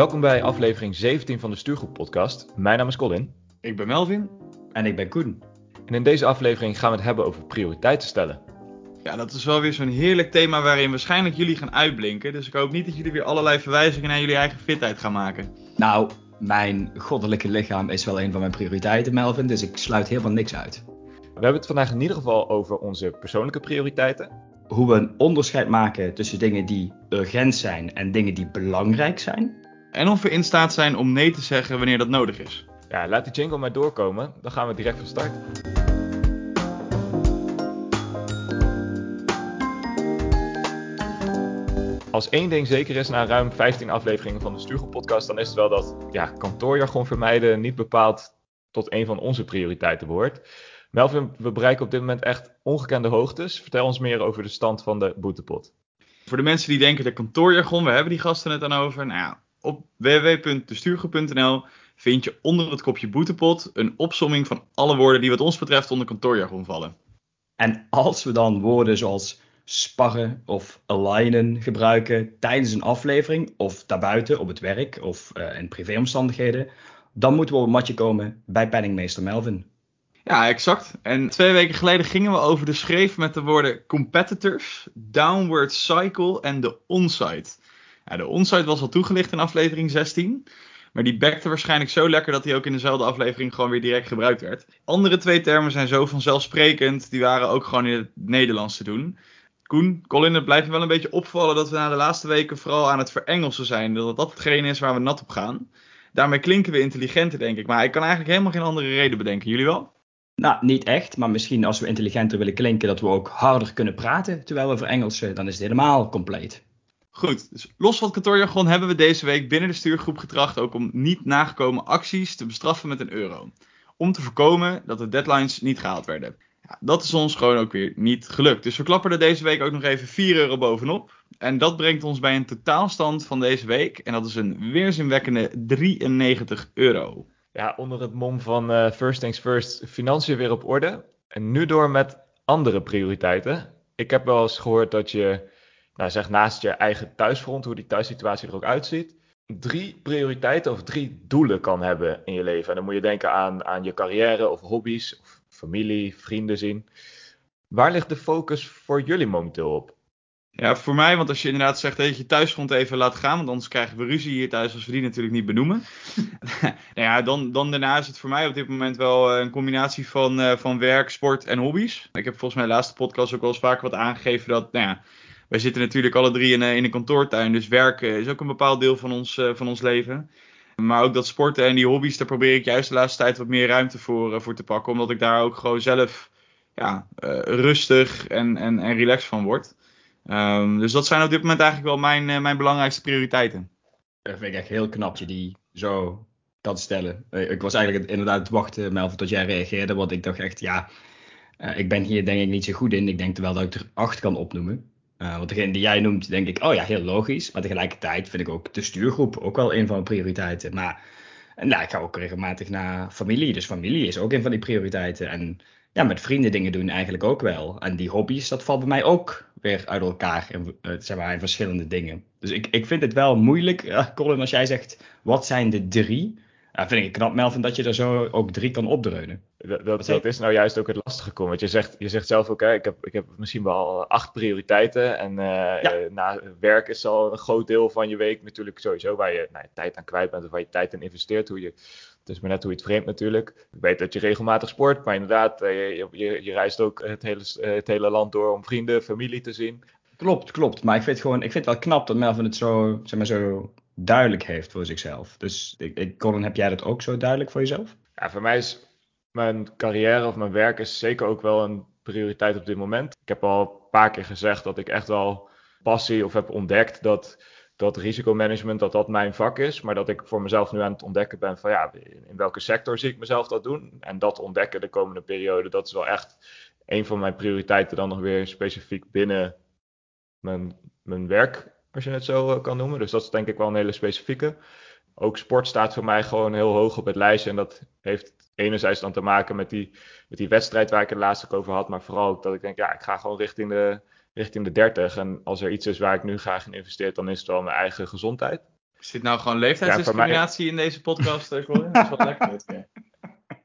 Welkom bij aflevering 17 van de Stuurgroep Podcast. Mijn naam is Colin. Ik ben Melvin. En ik ben Koen. En in deze aflevering gaan we het hebben over prioriteiten stellen. Ja, dat is wel weer zo'n heerlijk thema waarin waarschijnlijk jullie gaan uitblinken. Dus ik hoop niet dat jullie weer allerlei verwijzingen naar jullie eigen fitheid gaan maken. Nou, mijn goddelijke lichaam is wel een van mijn prioriteiten, Melvin. Dus ik sluit helemaal niks uit. We hebben het vandaag in ieder geval over onze persoonlijke prioriteiten. Hoe we een onderscheid maken tussen dingen die urgent zijn en dingen die belangrijk zijn. En of we in staat zijn om nee te zeggen wanneer dat nodig is. Ja, laat die jingle maar doorkomen. Dan gaan we direct van start. Als één ding zeker is na ruim 15 afleveringen van de Stuurgroep podcast, dan is het wel dat ja, kantoorjargon vermijden niet bepaald tot een van onze prioriteiten behoort. Melvin, we bereiken op dit moment echt ongekende hoogtes. Vertel ons meer over de stand van de boetepot. Voor de mensen die denken de kantoorjargon, we hebben die gasten het dan over. Nou ja, op www.destuurgroep.nl vind je onder het kopje boetepot een opsomming van alle woorden die wat ons betreft onder kantoorjargon vallen. En als we dan woorden zoals sparren of alignen gebruiken tijdens een aflevering of daarbuiten op het werk of uh, in privéomstandigheden, dan moeten we op een matje komen bij penningmeester Melvin. Ja, exact. En twee weken geleden gingen we over de schreef met de woorden competitors, downward cycle en de onsite. Ja, de onsite was al toegelicht in aflevering 16. Maar die bekte waarschijnlijk zo lekker dat hij ook in dezelfde aflevering gewoon weer direct gebruikt werd. Andere twee termen zijn zo vanzelfsprekend, die waren ook gewoon in het Nederlands te doen. Koen, Colin, het blijft wel een beetje opvallen dat we na de laatste weken vooral aan het verengelsen zijn. Dat dat hetgene is waar we nat op gaan. Daarmee klinken we intelligenter, denk ik. Maar ik kan eigenlijk helemaal geen andere reden bedenken. Jullie wel? Nou, niet echt. Maar misschien als we intelligenter willen klinken, dat we ook harder kunnen praten terwijl we verengelsen. Dan is het helemaal compleet. Goed, dus los van het kantoorjargon hebben we deze week binnen de stuurgroep getracht ook om niet nagekomen acties te bestraffen met een euro. Om te voorkomen dat de deadlines niet gehaald werden. Ja, dat is ons gewoon ook weer niet gelukt. Dus we klappen er deze week ook nog even 4 euro bovenop. En dat brengt ons bij een totaalstand van deze week. En dat is een weerzinwekkende 93 euro. Ja, onder het mom van uh, First Things First, financiën weer op orde. En nu door met andere prioriteiten. Ik heb wel eens gehoord dat je nou zeg naast je eigen thuisfront, hoe die thuissituatie er ook uitziet, drie prioriteiten of drie doelen kan hebben in je leven. En dan moet je denken aan, aan je carrière of hobby's, of familie, vrienden zien. Waar ligt de focus voor jullie momenteel op? Ja, voor mij, want als je inderdaad zegt dat je thuisgrond even laat gaan, want anders krijgen we ruzie hier thuis als we die natuurlijk niet benoemen. nou ja, dan, dan daarna is het voor mij op dit moment wel een combinatie van, uh, van werk, sport en hobby's. Ik heb volgens mij de laatste podcast ook wel eens vaker wat aangegeven dat, nou ja, wij zitten natuurlijk alle drie in, in een kantoortuin, dus werken is ook een bepaald deel van ons, uh, van ons leven. Maar ook dat sporten en die hobby's, daar probeer ik juist de laatste tijd wat meer ruimte voor, voor te pakken. Omdat ik daar ook gewoon zelf ja, rustig en, en, en relaxed van word. Um, dus dat zijn op dit moment eigenlijk wel mijn, mijn belangrijkste prioriteiten. Dat vind ik echt heel knap je die zo kan stellen. Ik was eigenlijk inderdaad het wachten, Melvin, tot jij reageerde. Want ik dacht echt, ja, ik ben hier denk ik niet zo goed in. Ik denk wel dat ik er acht kan opnoemen. Uh, want degene die jij noemt, denk ik, oh ja, heel logisch. Maar tegelijkertijd vind ik ook de stuurgroep ook wel een van de prioriteiten. Maar nou, ik ga ook regelmatig naar familie. Dus familie is ook een van die prioriteiten. En ja, met vrienden dingen doen eigenlijk ook wel. En die hobby's, dat valt bij mij ook weer uit elkaar. In, uh, zeg maar, in verschillende dingen. Dus ik, ik vind het wel moeilijk, uh, Colin, als jij zegt, wat zijn de drie? Ja, vind ik knap, Melvin, dat je er zo ook drie kan opdreunen. Dat, dat, dat is nou juist ook het lastige komen. Want je zegt, je zegt zelf ook, hè, ik, heb, ik heb misschien wel acht prioriteiten. En uh, ja. uh, na werk is al een groot deel van je week natuurlijk sowieso waar je nou, tijd aan kwijt bent of waar je tijd in investeert. Hoe je, het is maar net hoe je het vreemd natuurlijk. Ik weet dat je regelmatig sport, maar inderdaad, uh, je, je, je, reist ook het hele, het hele land door om vrienden, familie te zien. Klopt, klopt. Maar ik vind, gewoon, ik vind het wel knap dat Melvin het zo, zeg maar, zo duidelijk heeft voor zichzelf. Dus ik, ik, Colin, heb jij dat ook zo duidelijk voor jezelf? Ja, voor mij is mijn carrière of mijn werk is zeker ook wel een prioriteit op dit moment. Ik heb al een paar keer gezegd dat ik echt wel passie of heb ontdekt dat, dat risicomanagement dat dat mijn vak is. Maar dat ik voor mezelf nu aan het ontdekken ben van ja, in welke sector zie ik mezelf dat doen. En dat ontdekken de komende periode, dat is wel echt een van mijn prioriteiten dan nog weer specifiek binnen mijn, mijn werk als je het zo kan noemen. Dus dat is denk ik wel een hele specifieke. Ook sport staat voor mij gewoon heel hoog op het lijstje. En dat heeft enerzijds dan te maken met die, met die wedstrijd waar ik het laatst ook over had. Maar vooral dat ik denk, ja, ik ga gewoon richting de, richting de 30. En als er iets is waar ik nu graag in investeer, dan is het wel mijn eigen gezondheid. Is dit nou gewoon leeftijdsdiscriminatie in deze podcast, Colin? Dat is wel lekker.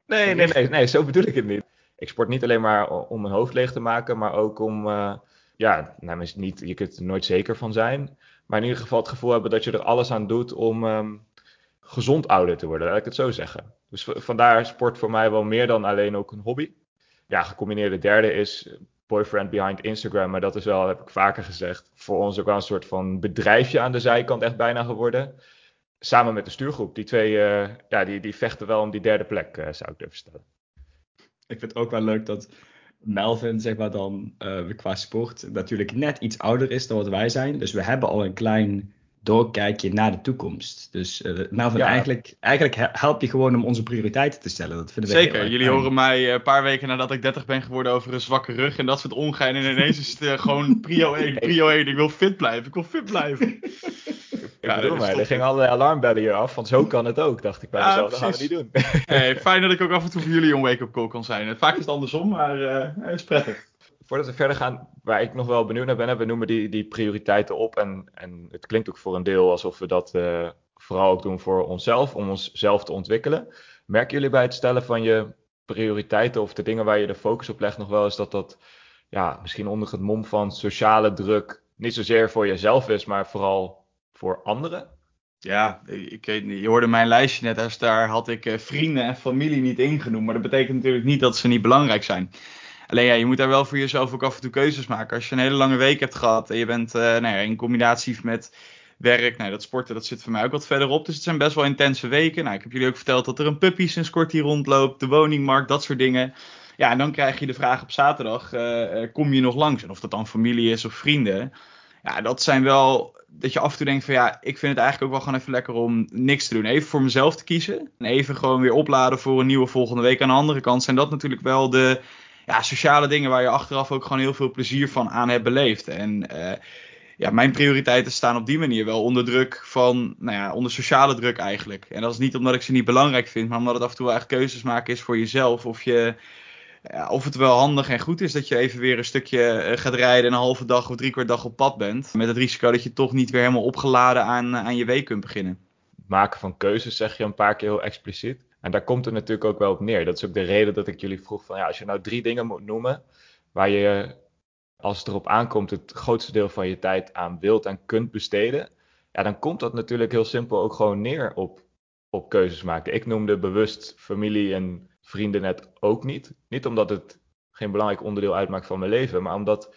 Nee, nee, nee, nee, zo bedoel ik het niet. Ik sport niet alleen maar om mijn hoofd leeg te maken, maar ook om, uh, ja, nou, niet, je kunt er nooit zeker van zijn. Maar in ieder geval het gevoel hebben dat je er alles aan doet om um, gezond ouder te worden, laat ik het zo zeggen. Dus vandaar sport voor mij wel meer dan alleen ook een hobby. Ja, gecombineerde derde is boyfriend behind Instagram, maar dat is wel, heb ik vaker gezegd, voor ons ook wel een soort van bedrijfje aan de zijkant echt bijna geworden. Samen met de stuurgroep. Die twee, uh, ja, die, die vechten wel om die derde plek, uh, zou ik durven stellen. Ik vind het ook wel leuk dat Melvin, zeg maar dan, uh, qua sport, natuurlijk net iets ouder is dan wat wij zijn. Dus we hebben al een klein doorkijkje naar de toekomst. Dus uh, Melvin, ja. eigenlijk, eigenlijk help je gewoon om onze prioriteiten te stellen. Dat vinden we Zeker, jullie horen mij een paar weken nadat ik 30 ben geworden over een zwakke rug en dat soort ongein. En ineens is het uh, gewoon prio 1, prio 1. Ik wil fit blijven, ik wil fit blijven. Ja, bedoel maar, er gingen allerlei alarmbellen hier af, want zo kan het ook, dacht ik bij ja, mezelf. Dat gaan we niet doen. Hey, fijn dat ik ook af en toe voor jullie een wake-up call kan zijn. Vaak is het andersom, maar uh, het is prettig. Voordat we verder gaan, waar ik nog wel benieuwd naar ben, we noemen die, die prioriteiten op. En, en het klinkt ook voor een deel alsof we dat uh, vooral ook doen voor onszelf, om onszelf te ontwikkelen. Merken jullie bij het stellen van je prioriteiten of de dingen waar je de focus op legt nog wel eens dat dat ja, misschien onder het mom van sociale druk niet zozeer voor jezelf is, maar vooral voor anderen? Ja, ik. Je hoorde mijn lijstje net, als daar had ik uh, vrienden en familie niet ingenoemd. Maar dat betekent natuurlijk niet dat ze niet belangrijk zijn. Alleen ja, je moet daar wel voor jezelf ook af en toe keuzes maken. Als je een hele lange week hebt gehad en je bent uh, nou ja, in combinatie met werk, nou, dat sporten, dat zit voor mij ook wat verderop. Dus het zijn best wel intense weken. Nou, ik heb jullie ook verteld dat er een puppy sinds kort hier rondloopt, de woningmarkt, dat soort dingen. Ja, en dan krijg je de vraag op zaterdag, uh, kom je nog langs? En of dat dan familie is of vrienden. Ja, dat zijn wel dat je af en toe denkt van ja, ik vind het eigenlijk ook wel gewoon even lekker om niks te doen. Even voor mezelf te kiezen. En even gewoon weer opladen voor een nieuwe volgende week. Aan de andere kant zijn dat natuurlijk wel de ja, sociale dingen waar je achteraf ook gewoon heel veel plezier van aan hebt beleefd. En uh, ja, mijn prioriteiten staan op die manier wel onder druk van, nou ja, onder sociale druk eigenlijk. En dat is niet omdat ik ze niet belangrijk vind, maar omdat het af en toe echt keuzes maken is voor jezelf. Of je ja, of het wel handig en goed is dat je even weer een stukje eh, gaat rijden en een halve dag of drie kwart dag op pad bent. Met het risico dat je toch niet weer helemaal opgeladen aan, aan je week kunt beginnen. Maken van keuzes zeg je een paar keer heel expliciet. En daar komt het natuurlijk ook wel op neer. Dat is ook de reden dat ik jullie vroeg van ja, als je nou drie dingen moet noemen waar je als het erop aankomt het grootste deel van je tijd aan wilt en kunt besteden. Ja, dan komt dat natuurlijk heel simpel ook gewoon neer op, op keuzes maken. Ik noemde bewust familie en vrienden net ook niet. Niet omdat het geen belangrijk onderdeel uitmaakt van mijn leven, maar omdat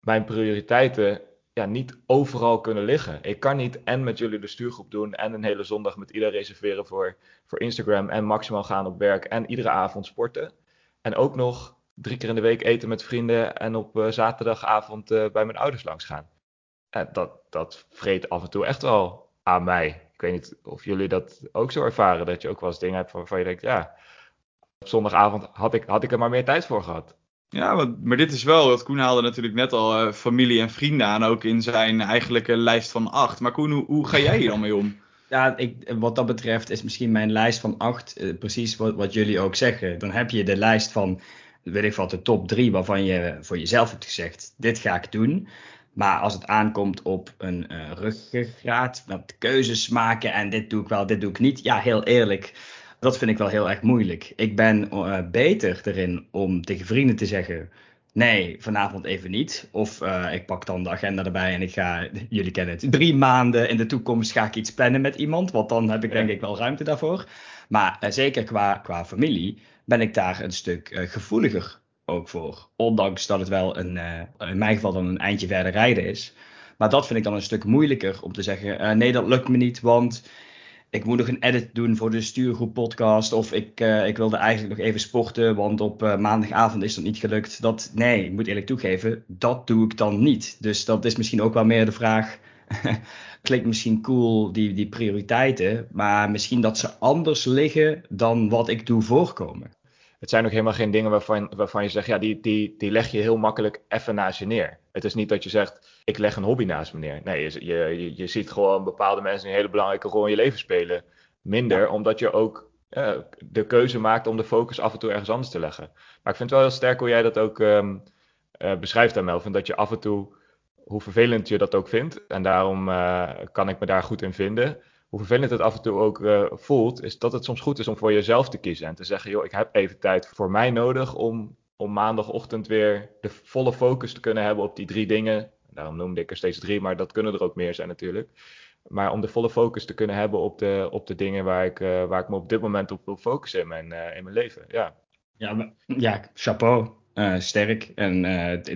mijn prioriteiten ja, niet overal kunnen liggen. Ik kan niet en met jullie de stuurgroep doen en een hele zondag met iedereen reserveren voor, voor Instagram en maximaal gaan op werk en iedere avond sporten. En ook nog drie keer in de week eten met vrienden en op uh, zaterdagavond uh, bij mijn ouders langs gaan. En dat, dat vreet af en toe echt wel aan mij. Ik weet niet of jullie dat ook zo ervaren, dat je ook wel eens dingen hebt waarvan je denkt, ja, op zondagavond had ik, had ik er maar meer tijd voor gehad. Ja, maar, dit is wel, wat Koen haalde natuurlijk net al uh, familie en vrienden aan, ook in zijn eigenlijke lijst van acht. Maar Koen, hoe, ga jij hier dan mee om? Ja, ik, wat dat betreft is misschien mijn lijst van acht uh, precies wat, wat jullie ook zeggen. Dan heb je de lijst van, weet ik wat, de top drie waarvan je voor jezelf hebt gezegd, dit ga ik doen. Maar als het aankomt op een uh, ruggengraat, met keuzes maken en dit doe ik wel, dit doe ik niet. Ja, heel eerlijk, dat vind ik wel heel erg moeilijk. Ik ben uh, beter erin om tegen vrienden te zeggen: nee, vanavond even niet. Of uh, ik pak dan de agenda erbij en ik ga, jullie kennen het, drie maanden in de toekomst ga ik iets plannen met iemand. Want dan heb ik denk ik wel ruimte daarvoor. Maar uh, zeker qua, qua familie ben ik daar een stuk gevoeliger ook voor. Ondanks dat het wel een, in mijn geval dan een eindje verder rijden is. Maar dat vind ik dan een stuk moeilijker om te zeggen: nee, dat lukt me niet, want ik moet nog een edit doen voor de stuurgroep podcast. Of ik, uh, ik wilde eigenlijk nog even sporten, want op uh, maandagavond is dat niet gelukt. Dat, nee, ik moet eerlijk toegeven, dat doe ik dan niet. Dus dat is misschien ook wel meer de vraag. Klinkt misschien cool, die, die prioriteiten. Maar misschien dat ze anders liggen dan wat ik doe voorkomen. Het zijn ook helemaal geen dingen waarvan, waarvan je zegt, ja, die, die, die leg je heel makkelijk even naast je neer. Het is niet dat je zegt, ik leg een hobby naast me neer. Nee, je, je, je ziet gewoon bepaalde mensen een hele belangrijke rol in je leven spelen. Minder, omdat je ook uh, de keuze maakt om de focus af en toe ergens anders te leggen. Maar ik vind het wel heel sterk hoe jij dat ook um, uh, beschrijft aan Melvin. Dat je af en toe, hoe vervelend je dat ook vindt, en daarom uh, kan ik me daar goed in vinden, hoe vervelend het af en toe ook voelt, is dat het soms goed is om voor jezelf te kiezen. En te zeggen, joh, ik heb even tijd voor mij nodig om, om maandagochtend weer de volle focus te kunnen hebben op die drie dingen. Daarom noemde ik er steeds drie, maar dat kunnen er ook meer zijn natuurlijk. Maar om de volle focus te kunnen hebben op de, op de dingen waar ik, uh, waar ik me op dit moment op wil focussen in mijn, uh, in mijn leven. Ja, ja, ja chapeau. Uh, sterk. En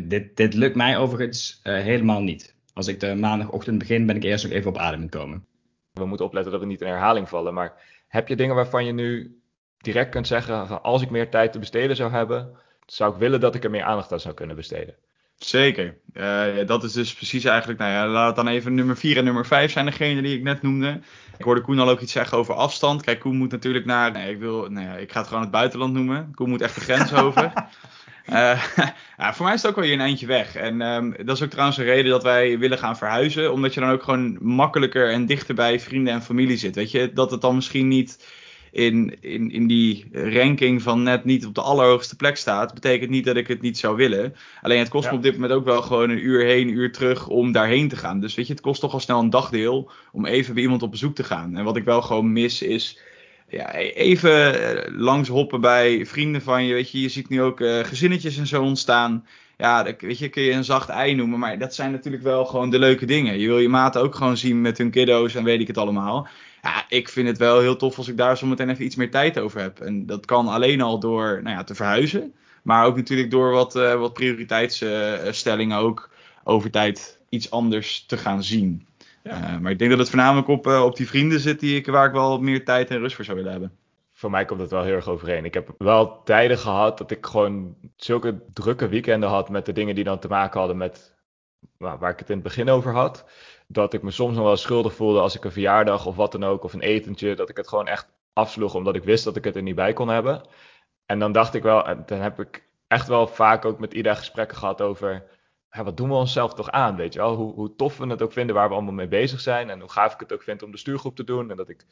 dit, dit lukt mij overigens helemaal niet. Als ik de maandagochtend begin, ben ik eerst nog even op adem komen. We moeten opletten dat we niet in herhaling vallen. Maar heb je dingen waarvan je nu direct kunt zeggen: van als ik meer tijd te besteden zou hebben, zou ik willen dat ik er meer aandacht aan zou kunnen besteden? Zeker. Uh, dat is dus precies eigenlijk, nou ja, laat het dan even nummer 4 en nummer 5 zijn degene die ik net noemde. Ik hoorde Koen al ook iets zeggen over afstand. Kijk, Koen moet natuurlijk naar, nee, ik wil, nou ja, ik ga het gewoon het buitenland noemen. Koen moet echt de grens over. Uh, ja, voor mij is het ook wel hier een eindje weg. En um, dat is ook trouwens een reden dat wij willen gaan verhuizen. Omdat je dan ook gewoon makkelijker en dichter bij vrienden en familie zit. Weet je, dat het dan misschien niet in, in, in die ranking van net niet op de allerhoogste plek staat, betekent niet dat ik het niet zou willen. Alleen het kost me op dit moment ook wel gewoon een uur heen, een uur terug om daarheen te gaan. Dus weet je, het kost toch al snel een dagdeel om even bij iemand op bezoek te gaan. En wat ik wel gewoon mis is ja, even eh, langs hoppen bij vrienden van je. Weet je, je ziet nu ook uh, gezinnetjes en zo ontstaan. Ja, weet je, kun je een zacht ei noemen. Maar dat zijn natuurlijk wel gewoon de leuke dingen. Je wil je maten ook gewoon zien met hun kiddo's en weet ik het allemaal ja, ik vind het wel heel tof als ik daar zometeen even iets meer tijd over heb. En dat kan alleen al door nou ja, te verhuizen. Maar ook natuurlijk door wat, uh, wat prioriteitsstellingen ook over tijd iets anders te gaan zien. Ja. Uh, maar ik denk dat het voornamelijk op, uh, op die vrienden zit die ik, waar ik wel meer tijd en rust voor zou willen hebben. Voor mij komt het wel heel erg overeen. Ik heb wel tijden gehad dat ik gewoon zulke drukke weekenden had met de dingen die dan te maken hadden met waar ik het in het begin over had dat ik me soms nog wel schuldig voelde als ik een verjaardag of wat dan ook, of een etentje, dat ik het gewoon echt afsloeg omdat ik wist dat ik het er niet bij kon hebben. En dan dacht ik wel, dan heb ik echt wel vaak ook met Ida gesprekken gehad over, ja, wat doen we onszelf toch aan, weet je wel? Hoe, hoe tof we het ook vinden waar we allemaal mee bezig zijn en hoe gaaf ik het ook vind om de stuurgroep te doen. En dat ik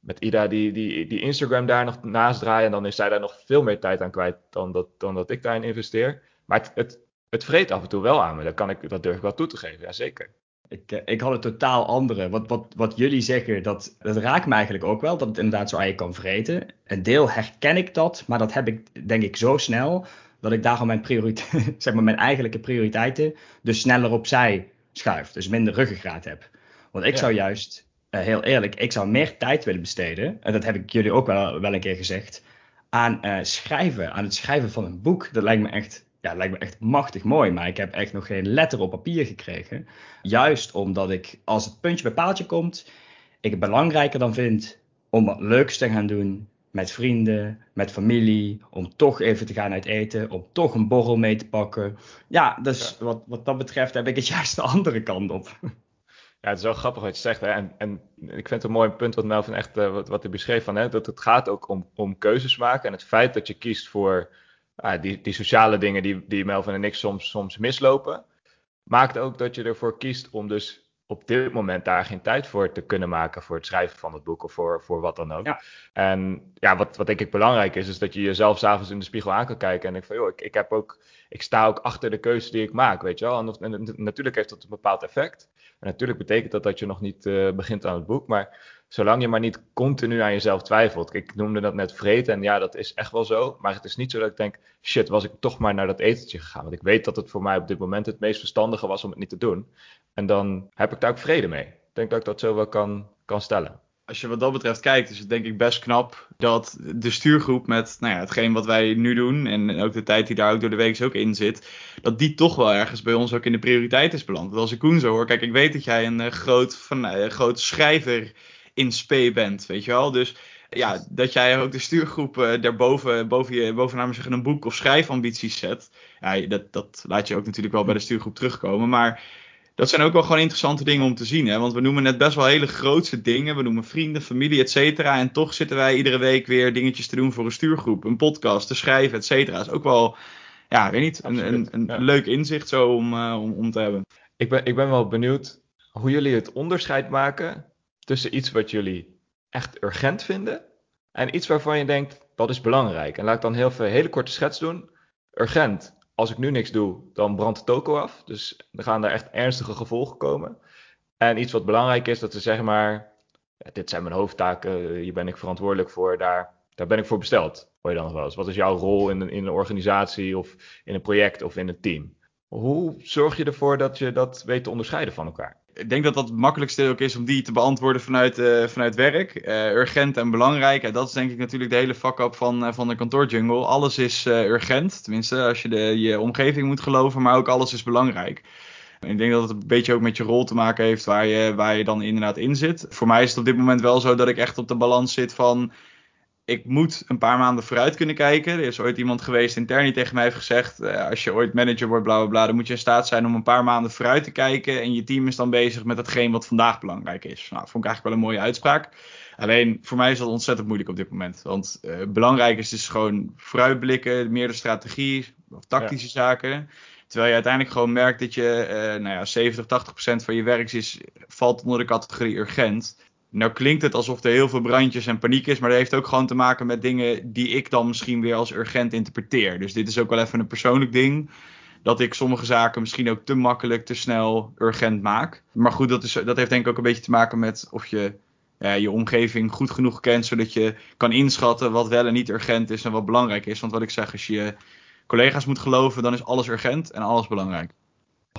met Ida die, die, die Instagram daar nog naast draai en dan is zij daar nog veel meer tijd aan kwijt dan dat, dan dat ik daarin investeer. Maar het, het, het vreet af en toe wel aan me, dat, kan ik, dat durf ik wel toe te geven, ja zeker. Ik, eh, ik had het totaal andere. Wat, wat, wat jullie zeggen, dat, dat raakt me eigenlijk ook wel. Dat het inderdaad zo aan je kan vreten. Een deel herken ik dat, maar dat heb ik denk ik zo snel. Dat ik daarom mijn, prioriteit, zeg maar mijn eigenlijke prioriteiten dus sneller opzij schuif. Dus minder ruggengraat heb. Want ik zou juist, uh, heel eerlijk, ik zou meer tijd willen besteden. En dat heb ik jullie ook wel, wel een keer gezegd. Aan uh, schrijven, aan het schrijven van een boek. Dat lijkt me echt ja, lijkt me echt machtig mooi, maar ik heb echt nog geen letter op papier gekregen. Juist omdat ik, als het puntje bij paaltje komt, ik het belangrijker dan vind om wat leuks te gaan doen met vrienden, met familie, om toch even te gaan uit eten, om toch een borrel mee te pakken. Ja, dus Wat, wat dat betreft heb ik het juist de andere kant op. Ja, het is wel grappig wat je zegt. Hè? En, en ik vind het een mooi punt wat Melvin echt uh, wat, wat hij beschreef van, hè? dat het gaat ook om, om keuzes maken. En het feit dat je kiest voor ah, die, die sociale dingen die, die Melvin en ik soms, soms mislopen, maakt ook dat je ervoor kiest om dus op dit moment daar geen tijd voor te kunnen maken voor het schrijven van het boek of voor, voor wat dan ook. Ja. En ja, wat, wat denk ik belangrijk is, is dat je jezelf s'avonds in de spiegel aan kan kijken en denk van, joh, ik, ik, heb ook, ik sta ook achter de keuze die ik maak, weet je wel. En, en, natuurlijk heeft dat een bepaald effect. En natuurlijk betekent dat dat je nog niet uh, begint aan het boek, maar zolang je maar niet continu aan jezelf twijfelt. Ik noemde dat net vreten en ja, dat is echt wel zo. Maar het is niet zo dat ik denk, shit, was ik toch maar naar dat etentje gegaan. Want ik weet dat het voor mij op dit moment het meest verstandige was om het niet te doen. En dan heb ik daar ook vrede mee. Ik denk dat ik dat zo wel kan, kan stellen. Als je wat dat betreft kijkt, is het denk ik best knap dat de stuurgroep met nou ja, hetgeen wat wij nu doen en ook de tijd die daar ook door de week ook in zit, dat die toch wel ergens bij ons ook in de prioriteit is beland. Want als ik Koen zo hoor, kijk, ik weet dat jij een uh, groot, van, uh, groot schrijver in spe bent, weet je wel. Dus ja, dat jij ook de stuurgroep uh, daarboven, boven je, bovenaan zeggen, een boek of schrijfambities zet. Ja, dat, dat laat je ook natuurlijk wel bij de stuurgroep terugkomen. Maar dat zijn ook wel gewoon interessante dingen om te zien. Hè? Want we noemen net best wel hele grootse dingen. We noemen vrienden, familie, et cetera. En toch zitten wij iedere week weer dingetjes te doen voor een stuurgroep. Een podcast te schrijven, et cetera. is ook wel, ja, weet niet, een, een, een leuk inzicht zo om, uh, om, om te hebben. Ik ben, ik ben wel benieuwd hoe jullie het onderscheid maken tussen iets wat jullie echt urgent vinden en iets waarvan je denkt dat is belangrijk. En laat ik dan heel veel hele korte schets doen. Urgent. Als ik nu niks doe, dan brandt de toko af. Dus er gaan daar echt ernstige gevolgen komen. En iets wat belangrijk is, dat we zeg maar dit zijn mijn hoofdtaken, hier ben ik verantwoordelijk voor, daar, daar ben ik voor besteld. Hoor je dan nog wel eens. Wat is jouw rol in een, in een organisatie of in een project of in een team? Hoe zorg je ervoor dat je dat weet te onderscheiden van elkaar? Ik denk dat dat het makkelijkste ook is om die te beantwoorden vanuit, uh, vanuit werk. Uh, urgent en belangrijk. En dat is denk ik natuurlijk de hele fuck-up van, uh, van de kantoorjungle. Alles is urgent. Tenminste, als je de, je omgeving moet geloven. Maar ook alles is belangrijk. Ik denk dat het een beetje ook met je rol te maken heeft waar je, waar je dan inderdaad in zit. Voor mij is het op dit moment wel zo dat ik echt op de balans zit van ik moet een paar maanden vooruit kunnen kijken. Er is ooit iemand geweest intern die tegen mij heeft gezegd: uh, als je ooit manager wordt, bla bla bla, dan moet je in staat zijn om een paar maanden vooruit te kijken. En je team is dan bezig met hetgeen wat vandaag belangrijk is. Nou, vond ik eigenlijk wel een mooie uitspraak. Alleen voor mij is dat ontzettend moeilijk op dit moment. Want uh, belangrijk is dus gewoon vooruitblikken, meer de strategie of tactische zaken. Terwijl je uiteindelijk gewoon merkt dat je, uh, nou ja, 70, 80 procent van je werk is, valt onder de categorie urgent. Nou klinkt het alsof er heel veel brandjes en paniek is, maar dat heeft ook gewoon te maken met dingen die ik dan misschien weer als urgent interpreteer. Dus dit is ook wel even een persoonlijk ding. Dat ik sommige zaken misschien ook te makkelijk, te snel urgent maak. Maar goed, dat, is, dat heeft denk ik ook een beetje te maken met of je je omgeving goed genoeg kent, zodat je kan inschatten wat wel en niet urgent is en wat belangrijk is. Want wat ik zeg, als je collega's moet geloven, dan is alles urgent en alles belangrijk.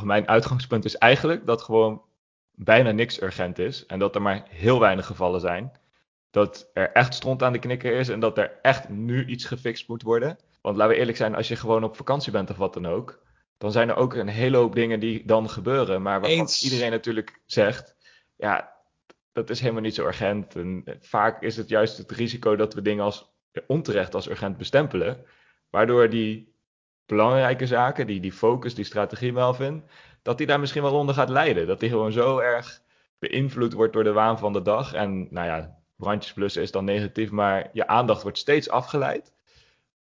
Mijn uitgangspunt is eigenlijk dat gewoon bijna niks urgent is en dat er maar heel weinig gevallen zijn. Dat er echt stond aan de knikker is en dat er echt nu iets gefixt moet worden. Want laten we eerlijk zijn, als je gewoon op vakantie bent of wat dan ook, dan zijn er ook een hele hoop dingen die dan gebeuren. Maar waarvan iedereen natuurlijk zegt, ja, dat is helemaal niet zo urgent. En vaak is het juist het risico dat we dingen als onterecht als urgent bestempelen. Waardoor die belangrijke zaken, die, die focus, die strategie wel vindt, dat die daar misschien wel onder gaat lijden. Dat die gewoon zo erg beïnvloed wordt door de waan van de dag. En nou ja, brandjes blussen is dan negatief, maar je aandacht wordt steeds afgeleid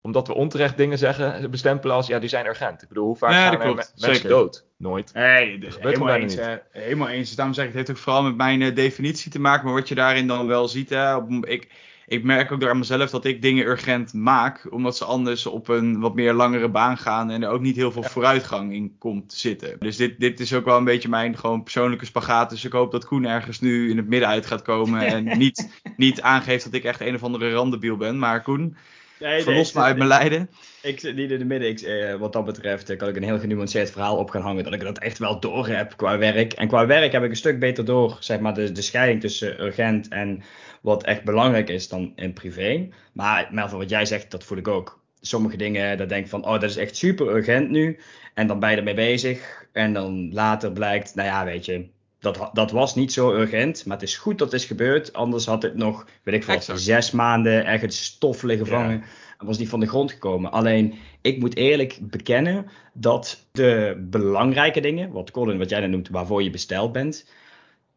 omdat we onterecht dingen zeggen, bestempelen als ja, die zijn urgent. Ik bedoel, hoe vaak gaan er mensen Zeker. dood? Nooit. Nee, dat helemaal eens. Niet. helemaal eens. Daarom zeg ik, het heeft ook vooral met mijn uh, definitie te maken. Maar wat je daarin dan wel ziet, hè, op, ik, ik merk ook door aan mezelf dat ik dingen urgent maak, omdat ze anders op een wat meer langere baan gaan en er ook niet heel veel vooruitgang in komt te zitten. Dus dit, dit is ook wel een beetje mijn gewoon persoonlijke spagaat. Dus ik hoop dat Koen ergens nu in het midden uit gaat komen en niet, niet aangeeft dat ik echt een of andere randebiel ben. Maar Koen, nee, verlos me uit mijn lijden. Ik zit niet in de midden. Ik, eh, wat dat betreft eh, kan ik een heel genuanceerd verhaal op gaan hangen. Dat ik dat echt wel door heb qua werk. En qua werk heb ik een stuk beter door, zeg maar, de, de scheiding tussen urgent en wat echt belangrijk is dan in privé. Maar Melvin, wat jij zegt, dat voel ik ook. Sommige dingen, dat denk ik van, oh, dat is echt super urgent nu. En dan ben je ermee bezig. En dan later blijkt, nou ja, weet je, dat, dat was niet zo urgent. Maar het is goed dat het is gebeurd. Anders had het nog, weet ik veel, zes maanden ergens stof liggen vangen. En was niet van de grond gekomen. Alleen, ik moet eerlijk bekennen dat de belangrijke dingen, wat Colin, wat jij dan noemt, waarvoor je besteld bent,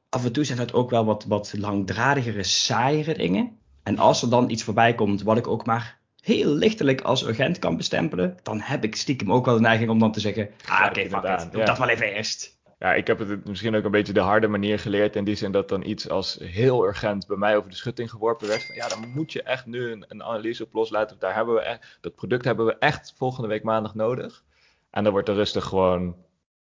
af en toe zijn dat ook wel wat, wat langdradigere, saaiere dingen. En als er dan iets voorbij komt wat ik ook maar heel lichtelijk als urgent kan bestempelen, dan heb ik stiekem ook wel de neiging om dan te zeggen, ah oké, okay, fuck doe dat wel even eerst. Ja, ik heb het misschien ook een beetje de harde manier geleerd. In die zin dat dan iets als heel urgent bij mij over de schutting geworpen werd. Ja, dan moet je echt nu een, een analyse op loslaten. Daar hebben we echt, dat product hebben we echt volgende week maandag nodig. En dan wordt er rustig gewoon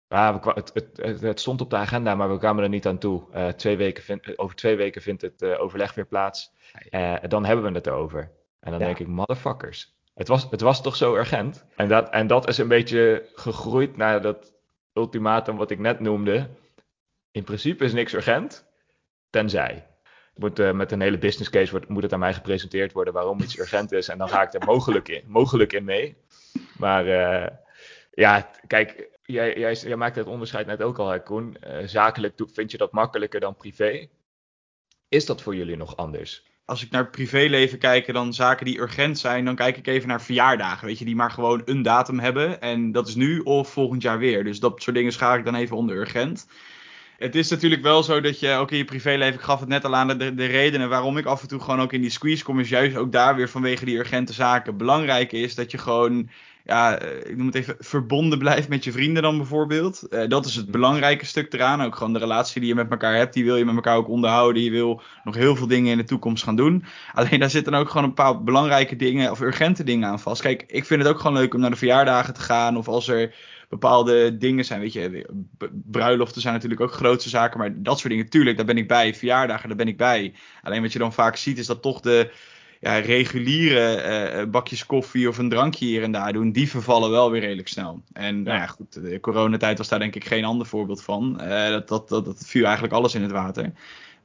ja, het, het, het, stond op de agenda, maar we kwamen er niet aan toe. Uh, twee weken vind, over twee weken vindt het uh, overleg weer plaats. Uh, dan hebben we het erover. En dan denk ik, motherfuckers. Het was, het was toch zo urgent? En dat, en dat is een beetje gegroeid naar dat ultimatum wat ik net noemde. In principe is niks urgent, tenzij. Moet, met een hele business case wordt, moet het aan mij gepresenteerd worden waarom iets urgent is. En dan ga ik er mogelijk in, mogelijk in mee. Maar ja, kijk, jij, jij, maakt het onderscheid net ook al, hè, Koen. Uh, zakelijk vind je dat makkelijker dan privé. Is dat voor jullie nog anders? Als ik naar het privéleven kijk, dan zaken die urgent zijn, dan kijk ik even naar verjaardagen. Weet je, die maar gewoon een datum hebben. En dat is nu of volgend jaar weer. Dus dat soort dingen schaar ik dan even onder urgent. Het is natuurlijk wel zo dat je ook in je privéleven, ik gaf het net al aan, de, de redenen waarom ik af en toe gewoon ook in die squeeze kom, is juist ook daar weer vanwege die urgente zaken. Belangrijk is dat je gewoon ja, ik noem het even, verbonden blijft met je vrienden dan bijvoorbeeld. dat is het mhm. belangrijke stuk eraan. Ook gewoon de relatie die je met elkaar hebt, die wil je met elkaar ook onderhouden. Je wil nog heel veel dingen in de toekomst gaan doen. Alleen daar zitten ook gewoon een paar belangrijke dingen of urgente dingen aan vast. Kijk, ik vind het ook gewoon leuk om naar de verjaardagen te gaan. Of als er bepaalde dingen zijn. Weet je, bruiloften zijn natuurlijk ook grootste zaken. Maar dat soort dingen, tuurlijk, daar ben ik bij. Verjaardagen, daar ben ik bij. Alleen wat je dan vaak ziet, is dat toch de ja, reguliere uh, bakjes koffie of een drankje hier en daar doen, die vervallen wel weer redelijk snel. En nou ja, goed, de coronatijd was daar denk ik geen ander voorbeeld van. Uh, dat, dat, dat, dat viel eigenlijk alles in het water.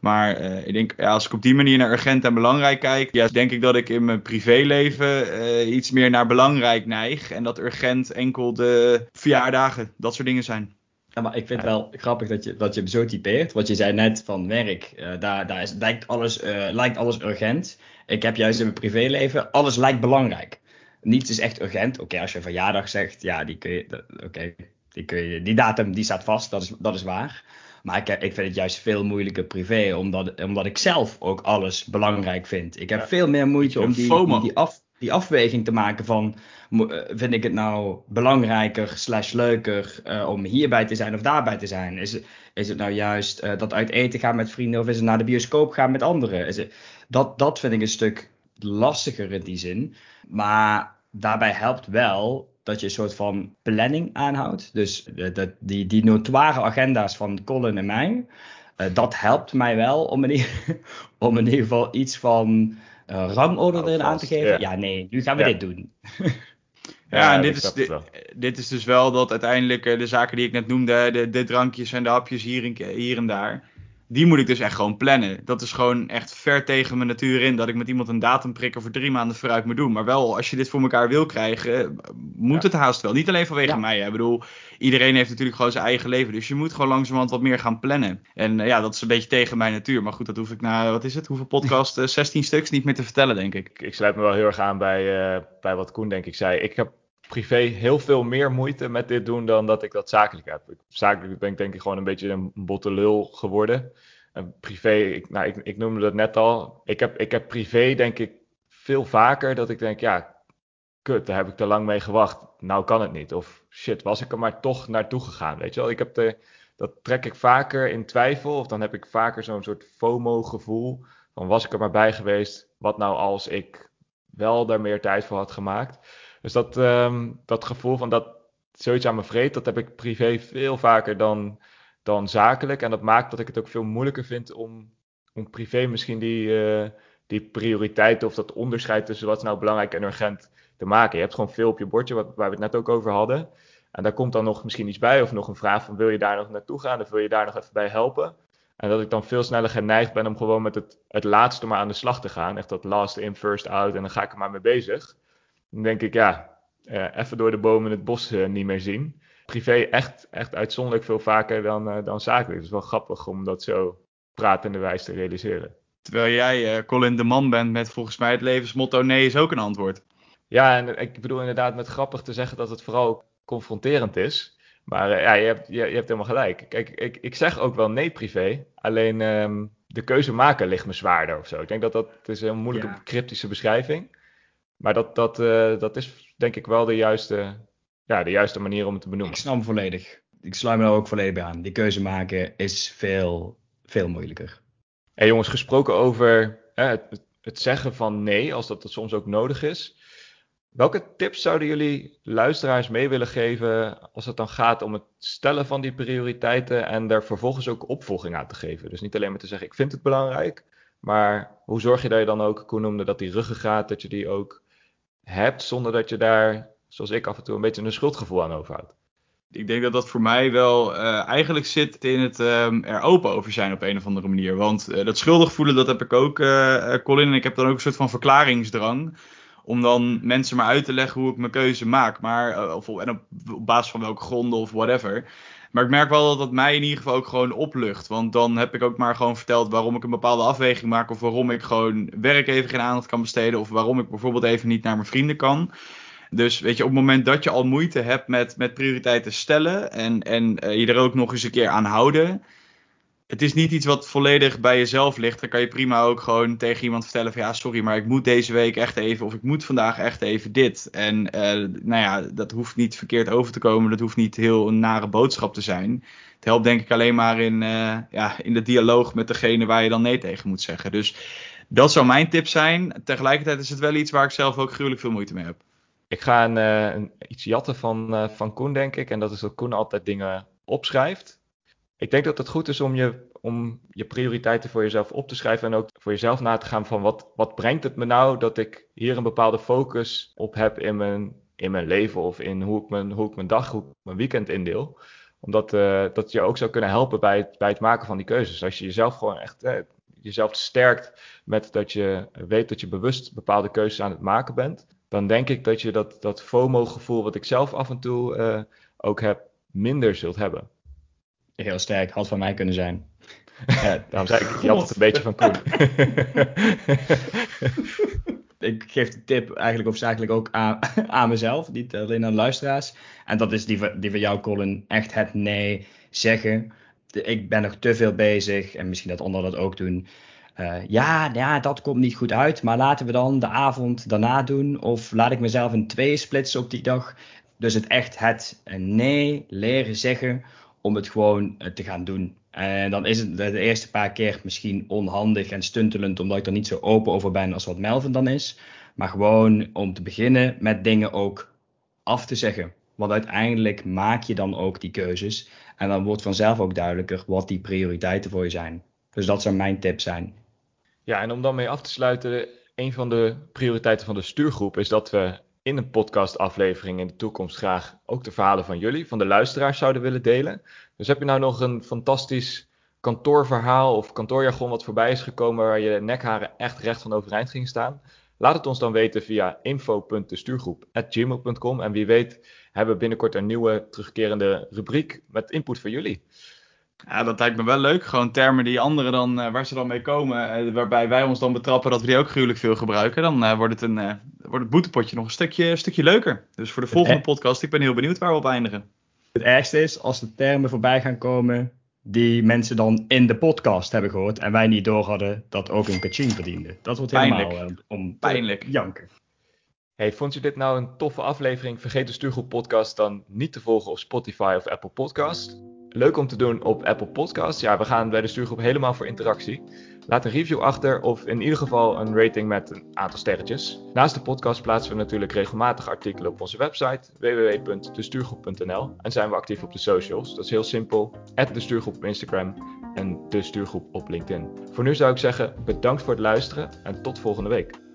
Maar uh, ik denk, ja, als ik op die manier naar urgent en belangrijk kijk, ja, denk ik dat ik in mijn privéleven iets meer naar belangrijk neig. En dat urgent enkel de verjaardagen, dat soort dingen zijn. Ja, maar ik vind het wel grappig dat je, dat je hem zo typeert. Wat je zei net van werk, uh, daar, daar is, lijkt, alles, lijkt alles urgent. Ik heb juist in mijn privéleven, alles lijkt belangrijk. Niets is echt urgent. Oké, als je verjaardag zegt, ja, die kun je, oké, die, kun je, die datum die staat vast, dat is, dat is waar. Maar ik, ik vind het juist veel moeilijker privé, omdat, omdat ik zelf ook alles belangrijk vind. Ik heb veel meer moeite om die, die, af, die afweging te maken van, eh, vind ik het nou belangrijker slash leuker uh, om hierbij te zijn of daarbij te zijn? Is, is het nou juist uh, dat uit eten gaan met vrienden of is het naar de bioscoop gaan met anderen? Dat, dat vind ik een stuk lastiger in die zin. Maar daarbij helpt wel dat je een soort van planning aanhoudt. Dus de, die, die notoire agenda's van Colin en mij, dat helpt mij wel om in, om in ieder geval iets van uh, rangorde erin aan te geven. Ja, nee, nu gaan we dit doen. Ja, en dit is, dit, dit, is dus wel dat uiteindelijk uh, de zaken die ik net noemde, de, de drankjes en de hapjes hier en, hier en daar, die moet ik dus echt gewoon plannen. Dat is gewoon echt ver tegen mijn natuur in dat ik met iemand een datum prikken voor drie maanden vooruit moet doen. Maar wel, als je dit voor elkaar wil krijgen, moet het haast wel. Niet alleen vanwege mij. Ik bedoel, iedereen heeft natuurlijk gewoon zijn eigen leven. Dus je moet gewoon langzamerhand wat meer gaan plannen. En uh, ja, dat is een beetje tegen mijn natuur. Maar goed, dat hoef ik na, wat is het, hoeveel podcast? Uh, eh, 16 stuks niet meer te vertellen, denk ik. Ik sluit me wel heel erg aan bij, uh, bij wat Koen denk ik zei. Ik heb privé heel veel meer moeite met dit doen dan dat ik dat zakelijk heb. Zakelijk ben ik denk ik gewoon een beetje een botte lul geworden. En privé, ik, nou, ik, ik noemde dat net al. Ik heb, ik heb privé denk ik veel vaker dat ik denk, ja, kut, daar heb ik te lang mee gewacht. Nou kan het niet. Of shit, was ik er maar toch naartoe gegaan, weet je wel. Ik heb de, dat trek ik vaker in twijfel. Of dan heb ik vaker zo'n soort FOMO-gevoel. Van was ik er maar bij geweest. Wat nou als ik wel daar meer tijd voor had gemaakt. Dus dat, ehm, dat gevoel van dat zoiets aan me vreet, dat heb ik privé veel vaker dan, dan zakelijk. En dat maakt dat ik het ook veel moeilijker vind om, om privé misschien die, uh, die prioriteiten of dat onderscheid tussen wat is nou belangrijk en urgent te maken. Je hebt gewoon veel op je bordje, waar we het net ook over hadden. En daar komt dan nog misschien iets bij of nog een vraag van wil je daar nog naartoe gaan of wil je daar nog even bij helpen. En dat ik dan veel sneller geneigd ben om gewoon met het, het laatste maar aan de slag te gaan. Echt dat last in, first out en dan ga ik er maar mee bezig. Dan denk ik, ja, uh, even door de bomen het bos uh, niet meer zien. Privé echt, echt uitzonderlijk veel vaker dan, uh, dan zakelijk. Het is wel grappig om dat zo pratende wijs te realiseren. Terwijl jij, Colin, de man bent met volgens mij het levensmotto nee is ook een antwoord. Ja, en ik bedoel inderdaad met grappig te zeggen dat het vooral confronterend is. Maar ja, je hebt, je, je, hebt helemaal gelijk. Kijk, ik, ik zeg ook wel nee privé. Alleen um, de keuze maken ligt me zwaarder of zo. Ik denk dat dat is een moeilijke ja. cryptische beschrijving. Maar dat, dat, uh, dat is denk ik wel de juiste, ja, de juiste manier om het te benoemen. Ik snap hem volledig. Ik sluit me er ook volledig bij aan. Die keuze maken is veel, veel moeilijker. Hey jongens, gesproken over het, het, zeggen van nee, als dat, dat soms ook nodig is. Welke tips zouden jullie luisteraars mee willen geven als het dan gaat om het stellen van die prioriteiten en daar vervolgens ook opvolging aan te geven? Dus niet alleen maar te zeggen ik vind het belangrijk, maar hoe zorg je dat je dan ook, Koen noemde dat die ruggengraat, dat je die ook hebt zonder dat je daar, zoals ik af en toe, een beetje een schuldgevoel aan overhoudt. Ik denk dat dat voor mij wel uh, eigenlijk zit in het um, er open over zijn op een of andere manier. Want uh, dat schuldig voelen, dat heb ik ook, uh, Colin. En ik heb dan ook een soort van verklaringsdrang. Om dan mensen maar uit te leggen hoe ik mijn keuze maak. Maar, of, en op basis van welke gronden of whatever. Maar ik merk wel dat dat mij in ieder geval ook gewoon oplucht. Want dan heb ik ook maar gewoon verteld waarom ik een bepaalde afweging maak. Of waarom ik gewoon werk even geen aandacht kan besteden. Of waarom ik bijvoorbeeld even niet naar mijn vrienden kan. Dus weet je, op het moment dat je al moeite hebt met, met prioriteiten stellen. En, en uh, je er ook nog eens een keer aan houden. Het is niet iets wat volledig bij jezelf ligt. Dan kan je prima ook gewoon tegen iemand vertellen van ja, sorry, maar ik moet deze week echt even of ik moet vandaag echt even dit. En uh, nou ja, dat hoeft niet verkeerd over te komen. Dat hoeft niet heel een nare boodschap te zijn. Het helpt denk ik alleen maar in, uh, ja, in de dialoog met degene waar je dan nee tegen moet zeggen. Dus dat zou mijn tip zijn. Tegelijkertijd is het wel iets waar ik zelf ook gruwelijk veel moeite mee heb. Ik ga een, een iets jatten van, van Koen, denk ik. En dat is dat Koen altijd dingen opschrijft. Ik denk dat het goed is om je, om je prioriteiten voor jezelf op te schrijven en ook voor jezelf na te gaan van wat, wat brengt het me nou dat ik hier een bepaalde focus op heb in mijn, in mijn leven of in hoe ik mijn, hoe ik mijn dag, hoe ik mijn weekend indeel. Omdat uh, dat je ook zou kunnen helpen bij het, bij het maken van die keuzes. Als je jezelf gewoon echt uh, jezelf sterkt met dat je weet dat je bewust bepaalde keuzes aan het maken bent, dan denk ik dat je dat, dat FOMO-gevoel wat ik zelf af en toe uh, ook heb, minder zult hebben. Heel sterk, had van mij kunnen zijn. Ja, daarom zei ik, je had het een beetje van Koen. ik geef de tip eigenlijk hoofdzakelijk ook aan, aan mezelf, niet alleen aan luisteraars. En dat is die, die van jou, Colin, echt het nee zeggen. Ik ben nog te veel bezig, en misschien dat anderen dat ook doen. Uh, ja, ja, dat komt niet goed uit, maar laten we dan de avond daarna doen. Of laat ik mezelf in twee splitsen op die dag. Dus het echt het nee leren zeggen om het gewoon te gaan doen. En dan is het de eerste paar keer misschien onhandig en stuntelend, omdat ik er niet zo open over ben als wat Melvin dan is. Maar gewoon om te beginnen met dingen ook af te zeggen. Want uiteindelijk maak je dan ook die keuzes. En dan wordt vanzelf ook duidelijker wat die prioriteiten voor je zijn. Dus dat zou mijn tip zijn. Ja, en om dan mee af te sluiten, een van de prioriteiten van de stuurgroep is dat we in een podcastaflevering in de toekomst graag ook de verhalen van jullie, van de luisteraars zouden willen delen. Dus heb je nou nog een fantastisch kantoorverhaal of kantoorjargon wat voorbij is gekomen waar je nekharen echt recht van overeind ging staan? Laat het ons dan weten via info.destuurgroep.gmail.com en wie weet hebben we binnenkort een nieuwe terugkerende rubriek met input van jullie. Ja, dat lijkt me wel leuk. Gewoon termen die anderen dan, uh, waar ze dan mee komen, uh, waarbij wij ons dan betrappen dat we die ook gruwelijk veel gebruiken. Dan uh, wordt, het een, wordt het boetepotje nog een stukje, een stukje leuker. Dus voor de volgende podcast, ik ben heel benieuwd waar we op eindigen. Het ergste is als de termen voorbij gaan komen die mensen dan in de podcast hebben gehoord en wij niet door hadden dat ook een kaching verdiende. Dat wordt helemaal Pijnlijk. om Pijnlijk. janken. Hey, vond je dit nou een toffe aflevering? Vergeet de Stuurgroep podcast dan niet te volgen op Spotify of Apple Podcast. Leuk om te doen op Apple Podcasts. Ja, we gaan bij de stuurgroep helemaal voor interactie. Laat een review achter of in ieder geval een rating met een aantal sterretjes. Naast de podcast plaatsen we natuurlijk regelmatig artikelen op onze website www.destuurgroep.nl en zijn we actief op de socials. Dat is heel simpel. de stuurgroep op Instagram en de stuurgroep op LinkedIn. Voor nu zou ik zeggen bedankt voor het luisteren en tot volgende week.